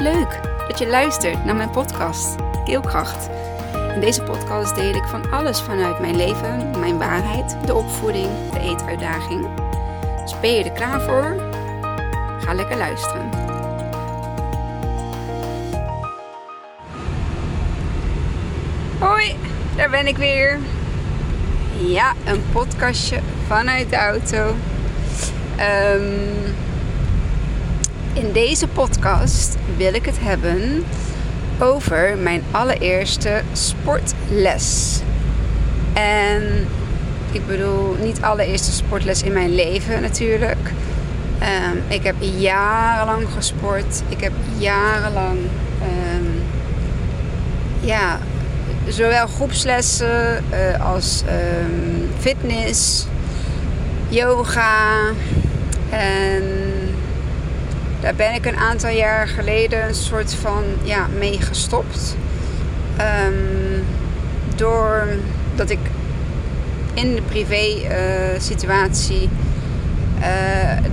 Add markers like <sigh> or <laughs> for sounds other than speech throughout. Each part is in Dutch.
Leuk dat je luistert naar mijn podcast Keelkracht. In deze podcast deel ik van alles vanuit mijn leven, mijn waarheid, de opvoeding, de eetuitdaging. Dus ben je er klaar voor? Ga lekker luisteren. Hoi, daar ben ik weer. Ja, een podcastje vanuit de auto. Um, in deze podcast wil ik het hebben over mijn allereerste sportles. En ik bedoel niet allereerste sportles in mijn leven natuurlijk. Um, ik heb jarenlang gesport. Ik heb jarenlang um, ja, zowel groepslessen uh, als um, fitness, yoga en daar ben ik een aantal jaar geleden een soort van ja, mee gestopt. Um, doordat ik in de privé uh, situatie uh,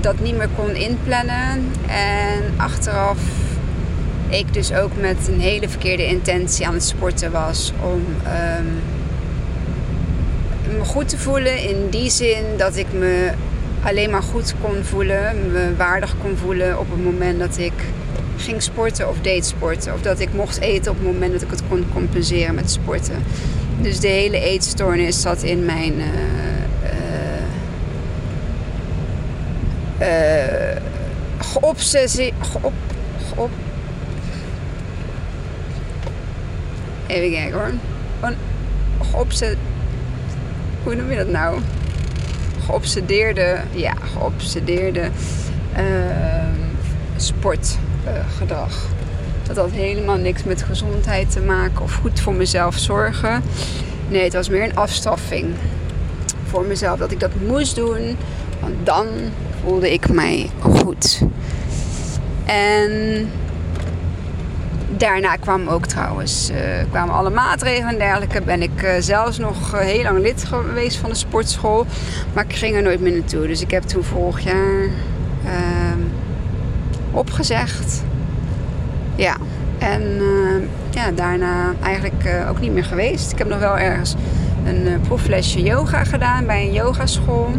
dat niet meer kon inplannen. En achteraf ik dus ook met een hele verkeerde intentie aan het sporten was om um, me goed te voelen. In die zin dat ik me alleen maar goed kon voelen, me waardig kon voelen op het moment dat ik ging sporten of deed sporten. Of dat ik mocht eten op het moment dat ik het kon compenseren met sporten. Dus de hele eetstoornis zat in mijn. Uh, geobsessie. Geop. Even kijken hoor. Gewoon geobsessie. Hoe noem je dat nou? Geobsedeerde, ja, geobsedeerde uh, sportgedrag. dat had helemaal niks met gezondheid te maken of goed voor mezelf zorgen. Nee, het was meer een afstraffing voor mezelf dat ik dat moest doen, want dan voelde ik mij goed. En daarna kwam ook trouwens, uh, kwamen alle maatregelen en dergelijke. Ben ik uh, zelfs nog uh, heel lang lid geweest van de sportschool. Maar ik ging er nooit meer naartoe. Dus ik heb toen vorig jaar ehm, opgezegd. Ja, en ja, daarna eigenlijk ook niet meer geweest. Ik heb nog wel ergens een proeflesje yoga gedaan bij een yogaschool.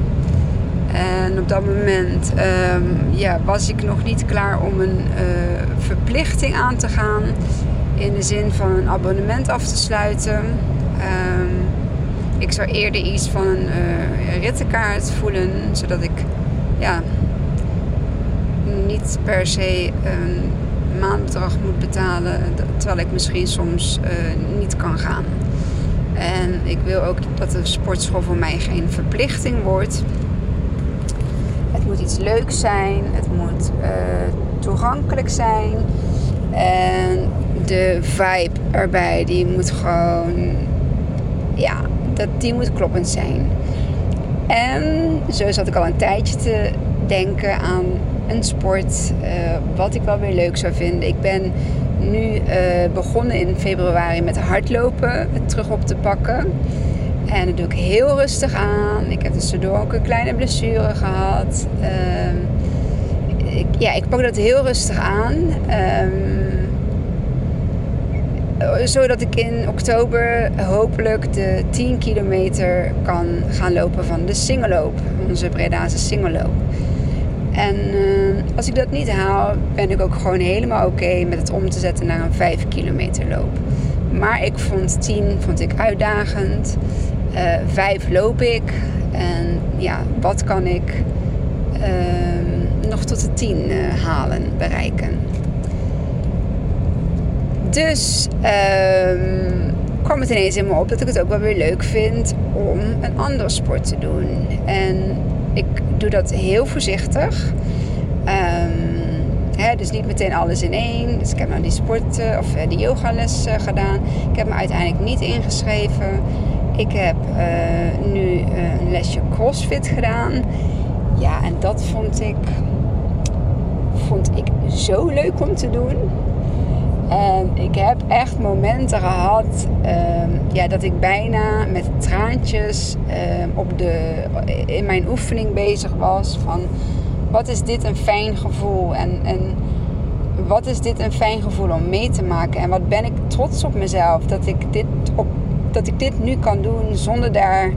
En op dat moment um, ja, was ik nog niet klaar om een uh, verplichting aan te gaan. In de zin van een abonnement af te sluiten. Um, ik zou eerder iets van een uh, rittenkaart voelen. Zodat ik ja, niet per se een maandbedrag moet betalen. Terwijl ik misschien soms uh, niet kan gaan. En ik wil ook dat de sportschool voor mij geen verplichting wordt moet iets leuks zijn. Het moet uh, toegankelijk zijn. En de vibe erbij, die moet gewoon... Ja, dat, die moet kloppend zijn. En zo zat ik al een tijdje te denken aan een sport. Uh, wat ik wel weer leuk zou vinden. Ik ben nu uh, begonnen in februari met hardlopen terug op te pakken. En dat doe ik heel rustig aan. Ik heb tussendoor ook een kleine blessure gehad. Um, ik, ja, ik pak dat heel rustig aan. Um, zodat ik in oktober hopelijk de 10 kilometer kan gaan lopen van de singeloop. Onze Bredaanse singeloop. En uh, als ik dat niet haal, ben ik ook gewoon helemaal oké met het om te zetten naar een 5 kilometer loop. Maar ik vond 10 vond ik uitdagend. Uh, vijf loop ik. En ja, wat kan ik uh, nog tot de tien uh, halen, bereiken. Dus um, kwam het ineens in me op dat ik het ook wel weer leuk vind om een andere sport te doen. En ik doe dat heel voorzichtig. Um, dus niet meteen alles in één. Dus ik heb nou die sport of die yogales gedaan. Ik heb me uiteindelijk niet ingeschreven. Ik heb uh, nu uh, een lesje CrossFit gedaan. Ja, en dat vond ik, vond ik zo leuk om te doen. En ik heb echt momenten gehad um, ja, dat ik bijna met traantjes um, op de, in mijn oefening bezig was. Van wat is dit een fijn gevoel. En, en wat is dit een fijn gevoel om mee te maken? En wat ben ik trots op mezelf dat ik dit, op, dat ik dit nu kan doen zonder daar,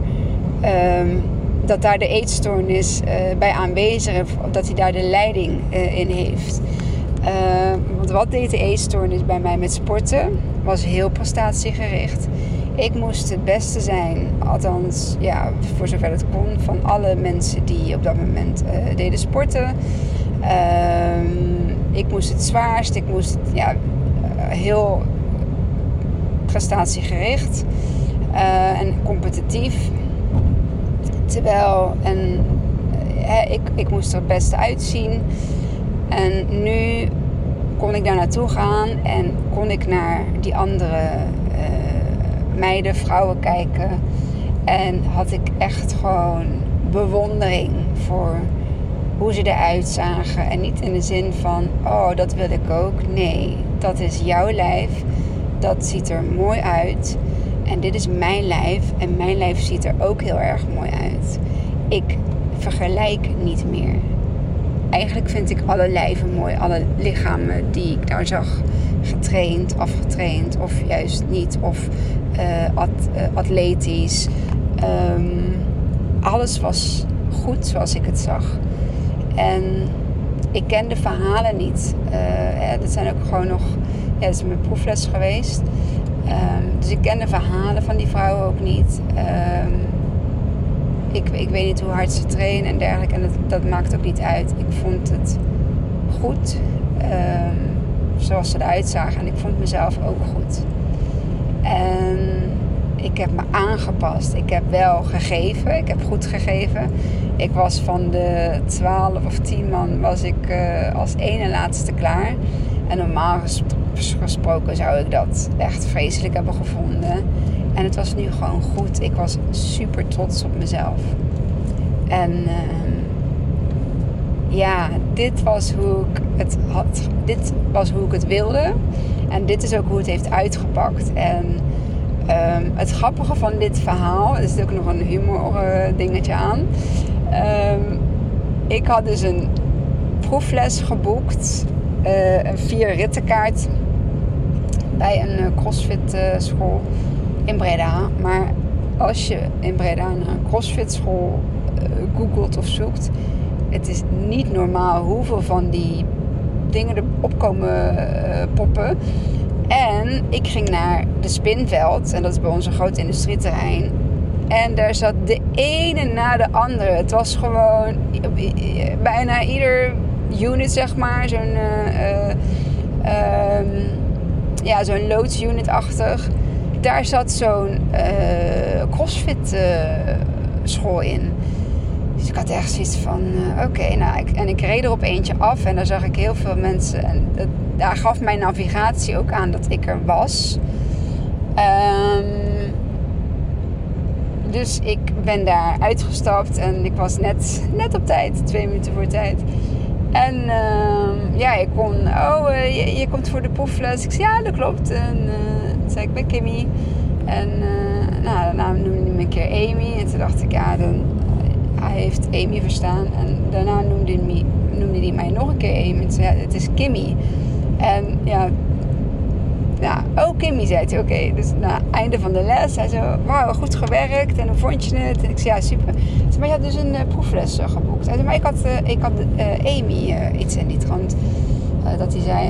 ehm, dat daar de eetstoornis uh, bij aanwezig is. Of dat hij daar de leiding uh, in heeft. Uh, want wat deed de eetstoornis bij mij met sporten? Was heel prestatiegericht. Ik moest het beste zijn, althans, ja, voor zover het kon, van alle mensen die op dat moment deden sporten. ik moest het zwaarst, ik moest ja, heel prestatiegericht uh, en competitief. Terwijl en, ik, ik moest er het beste uitzien. En nu kon ik daar naartoe gaan en kon ik naar die andere uh, meiden, vrouwen kijken. En had ik echt gewoon bewondering voor hoe ze eruit zagen. En niet in de zin van, oh, dat wil ik ook. Nee, dat is jouw lijf. Dat ziet er mooi uit. En dit is mijn lijf. En mijn lijf ziet er ook heel erg mooi uit. Ik vergelijk niet meer. Eigenlijk vind ik alle lijven mooi. Alle lichamen die ik daar zag. Getraind, afgetraind of juist niet. Of uh, at, atletisch. Um, alles was goed zoals ik het zag. En ik ken de verhalen niet. Uh, dat zijn ook gewoon nog ja, dat is mijn proefles geweest. Um, dus ik ken de verhalen van die vrouwen ook niet. Um, ik, ik weet niet hoe hard ze trainen en dergelijke. En dat, dat maakt ook niet uit. Ik vond het goed um, zoals ze eruit zagen. En ik vond mezelf ook goed. En ik heb me aangepast. Ik heb wel gegeven. Ik heb goed gegeven. Ik was van de 12 of 10 man was ik uh, als ene laatste klaar. En normaal gesproken zou ik dat echt vreselijk hebben gevonden. En het was nu gewoon goed. Ik was super trots op mezelf. En uh, ja, dit was hoe ik het had. Dit was hoe ik het wilde. En dit is ook hoe het heeft uitgepakt. En um, het grappige van dit verhaal, er zit ook nog een humor uh, dingetje aan. Um, ik had dus een proefles geboekt. Uh, een vier rittenkaart bij een eh, crossfit eh, school in Breda. Maar als je in Breda een crossfit school googelt of zoekt, het is niet normaal hoeveel van die dingen erop komen poppen. En ik ging naar de Spinveld, en dat is bij ons een groot industrieterrein. En daar zat de ene na de andere. Het was gewoon bijna ieder unit, zeg maar, zo'n. Uh, ja, zo'n loodsunit-achtig. Daar zat zo'n uh, crossfit uh, school in. Dus ik had echt zoiets van, uh, oké, nou, ik, en ik reed er op eentje af en daar zag ik heel veel mensen. En daar gaf mijn navigatie ook aan dat ik er was. Um, dus ik ben daar uitgestapt en ik was net, net op tijd, twee minuten voor tijd. En uh, ja, ik kon, oh, uh, je, je, komt voor de proefles. Ik zei, ja, dat klopt. En uh, toen zei ik, ben Kimmy. En uh, nou, daarna noemde hij me een keer Amy. En toen dacht ik, ja, dan, hij heeft Amy verstaan. En daarna noemde hij, noemde hij mij nog een keer Amy. En zei, ja, het is Kimmy. En ja, ja, oh Kimmy, zei hij. Oké, dus na nou, einde van de les. Hij zo, wauw, goed gewerkt. En hoe vond je het? En ik zei, ja, super. Zei, maar je had dus een uh, proefles uh, geboekt. Zei, maar ik had, uh, ik had Amy iets in die trant. dat hij zei.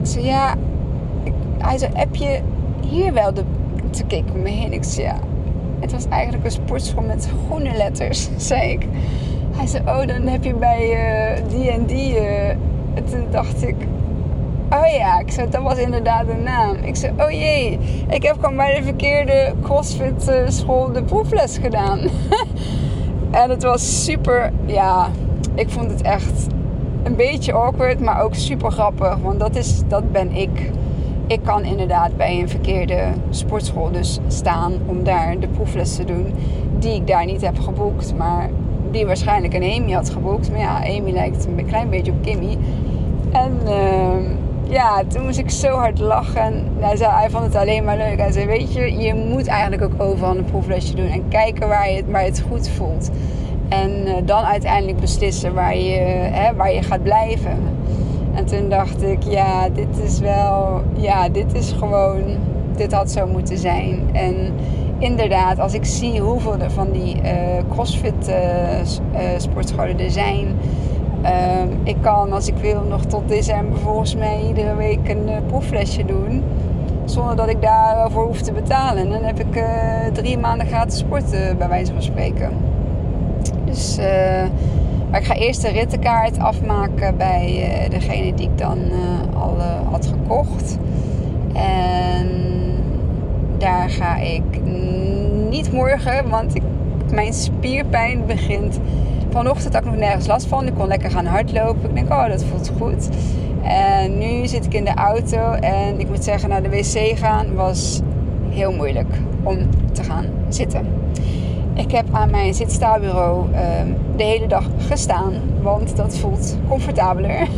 Ik zei, ja. Ik, hij zei, heb je hier wel de... Te kijken om me heen. Ik zei, ja. Het was eigenlijk een sportschool met groene letters, <laughs> zei ik. Hij zei, oh, dan heb je bij die en die... En toen dacht ik, Oh ja, ik zei, dat was inderdaad de naam. Ik zei, oh jee, ik heb gewoon bij de verkeerde CrossFit eh, school de proefles gedaan. <laughs> en het was super, ja, ik vond het echt een beetje awkward, maar ook super grappig. Want dat, is, dat ben ik. Ik kan inderdaad bij een verkeerde sportschool dus staan om daar de proefles te doen. Die ik daar niet heb geboekt, maar die waarschijnlijk een Amy had geboekt. Maar ja, Amy lijkt een klein beetje op Kimmy. En... Uh, ja, toen moest ik zo hard lachen. hij, zei, hij vond het alleen maar leuk. Hij zei, weet je, je moet eigenlijk ook overal een proeflesje doen. En kijken waar je het, waar je het goed voelt. En uh, dan uiteindelijk beslissen waar je, hè, waar je gaat blijven. En toen dacht ik, ja, dit is wel, ja, dit is gewoon, dit had zo moeten zijn. En inderdaad, als ik zie hoeveel van die uh, crossfit uh, sportscholen er zijn. Ehm, ik kan, als ik wil, nog tot december volgens mij iedere week een proefflesje doen. Zonder dat ik daarvoor hoef te betalen. En dan heb ik drie maanden gratis sporten, bij wijze van spreken. Dus maar ik ga eerst de rittenkaart afmaken bij uh, degene die ik dan uh, al uh, had gekocht. En daar ga ik niet morgen, want ik, mijn spierpijn begint. Vanochtend had ik nog nergens last van. Ik kon lekker gaan hardlopen. Ik denk, oh, dat voelt goed. En nu zit ik in de auto en ik moet zeggen, naar de wc gaan was heel moeilijk om te gaan zitten. Ik heb aan mijn zitstaalbureau um, de hele dag gestaan, want dat voelt comfortabeler.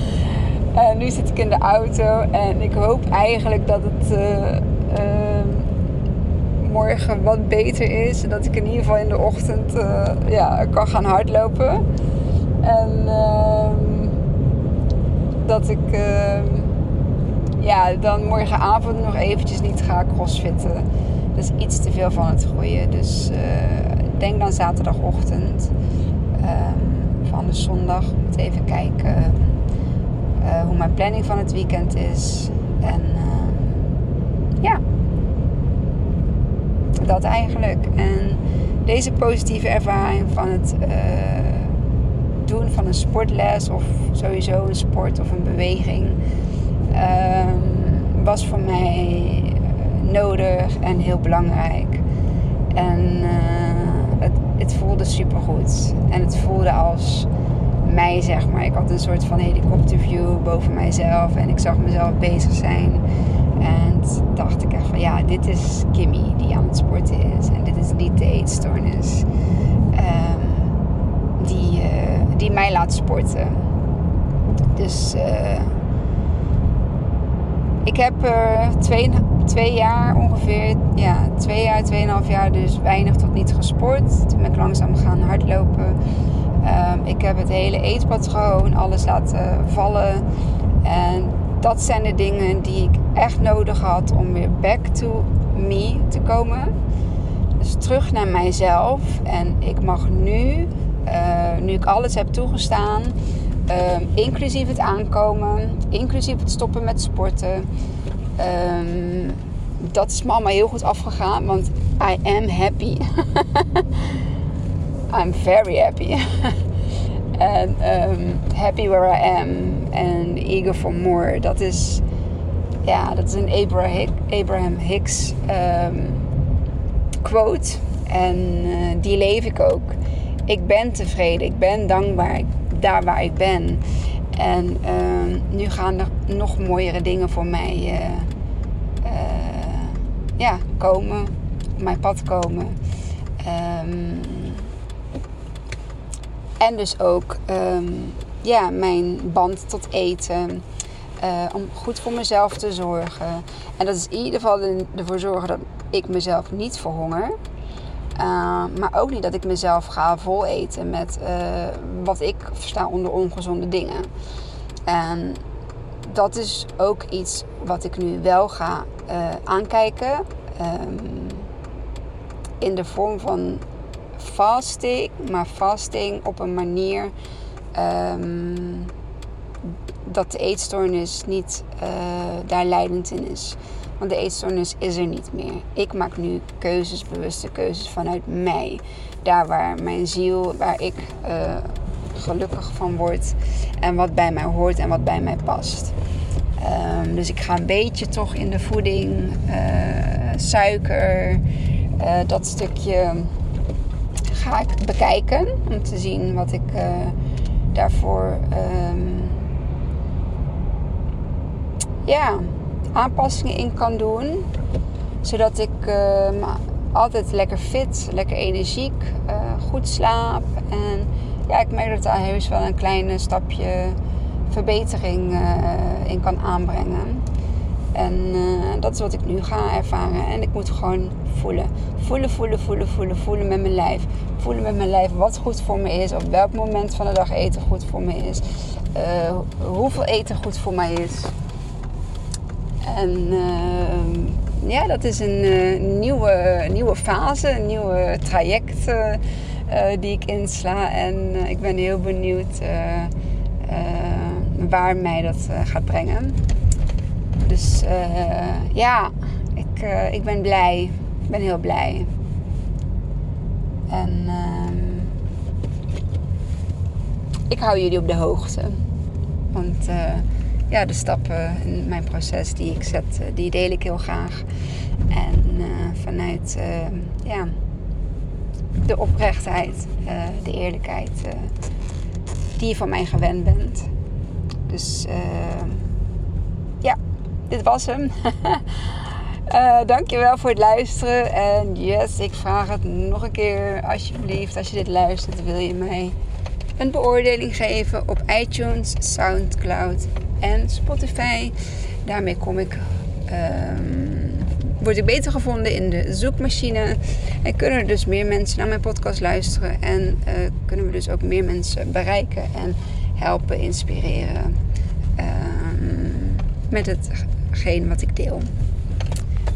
<laughs> en nu zit ik in de auto en ik hoop eigenlijk dat het uh, uh, morgen wat beter is. Dat ik in ieder geval in de ochtend uh, ja, kan gaan hardlopen. En ehm, dat ik ehm, ja, dan morgenavond nog eventjes niet ga crossfitten. Dat is iets te veel van het groeien. Dus uh, denk dan zaterdagochtend um, van de zondag. Ik moet even kijken uh, hoe mijn planning van het weekend is. En ja, dat eigenlijk. En deze positieve ervaring van het doen van een sportles of sowieso een sport of een beweging um, was voor mij nodig en heel belangrijk. En uh, het, het voelde supergoed. En het voelde als mij, zeg maar. Ik had een soort van helikopterview boven mijzelf. En ik zag mezelf bezig zijn. En dacht ik echt van ja, dit is Kimmy die aan het sporten is. En dit is niet de eetstoornis. Um, die, uh, die mij laat sporten. Dus uh, ik heb twee, twee jaar ongeveer, ja, twee jaar, tweeënhalf jaar dus weinig tot niet gesport. Toen ben ik langzaam gaan hardlopen. Um, ik heb het hele eetpatroon, alles laten vallen. En dat zijn de dingen die ik echt nodig had om weer back to me te komen. Dus terug naar mijzelf. En ik mag nu, uh, nu ik alles heb toegestaan, um, inclusief het aankomen, inclusief het stoppen met sporten, Um, dat is me allemaal heel goed afgegaan, want I am happy. <laughs> I'm very happy. <laughs> En um, happy where I am and eager for more. Dat is, ja, dat is een Abraham Hicks um, quote. En uh, die leef ik ook. Ik ben tevreden, ik ben dankbaar daar waar ik ben. En uh, nu gaan er nog mooiere dingen voor mij uh, uh, ja, komen. Op mijn pad komen. Um, en dus ook um, ja, mijn band tot eten. Uh, om goed voor mezelf te zorgen. En dat is in ieder geval ervoor zorgen dat ik mezelf niet verhonger. Uh, maar ook niet dat ik mezelf ga vol eten met uh, wat ik versta onder ongezonde dingen. En dat is ook iets wat ik nu wel ga aankijken. Um, in de vorm van fasting, maar fasting op een manier um, dat de eetstoornis niet daar leidend in is. Want de eetstoornis is er niet meer. Ik maak nu keuzes, bewuste keuzes vanuit mij. Daar waar mijn ziel, waar ik uh, gelukkig van word. En wat bij mij hoort en wat bij mij past. Um, dus ik ga een beetje toch in de voeding, uh, suiker, dat stukje ga ik bekijken. Om te zien wat ik daarvoor um, ja, aanpassingen in kan doen. Zodat ik uh, altijd lekker fit, lekker energiek, uh, goed slaap. En ja, ik merk dat daar heus wel een klein stapje verbetering uh, in kan aanbrengen. En dat is wat ik nu ga ervaren. En ik moet gewoon voelen. Voelen, voelen, voelen, voelen, voelen met mijn lijf. Voelen met mijn lijf wat goed voor me is. Op welk moment van de dag eten goed voor me is. Uh, hoeveel eten goed voor mij is. En uh, ja, dat is een uh, nieuwe, nieuwe fase, een nieuwe traject uh, die ik insla. En ik ben heel benieuwd waar mij dat gaat brengen. Dus ja, ik, ik ben blij. Ik ben heel blij. En ehm, ik hou jullie op de hoogte. Want ja, de stappen in mijn proces die ik zet, eh, die deel ik heel graag. En uh, vanuit uh, ja, de oprechtheid, de eerlijkheid die je van mij gewend bent. Dus ja, dit was hem. <laughs> Uh, dankjewel voor het luisteren. En yes, ik vraag het nog een keer. Alsjeblieft, als je dit luistert, wil je mij een beoordeling geven op iTunes, Soundcloud en Spotify. Daarmee kom ik, um, word ik beter gevonden in de zoekmachine. En kunnen dus meer mensen naar mijn podcast luisteren. En uh, kunnen we dus ook meer mensen bereiken en helpen, inspireren um, met hetgeen wat ik deel.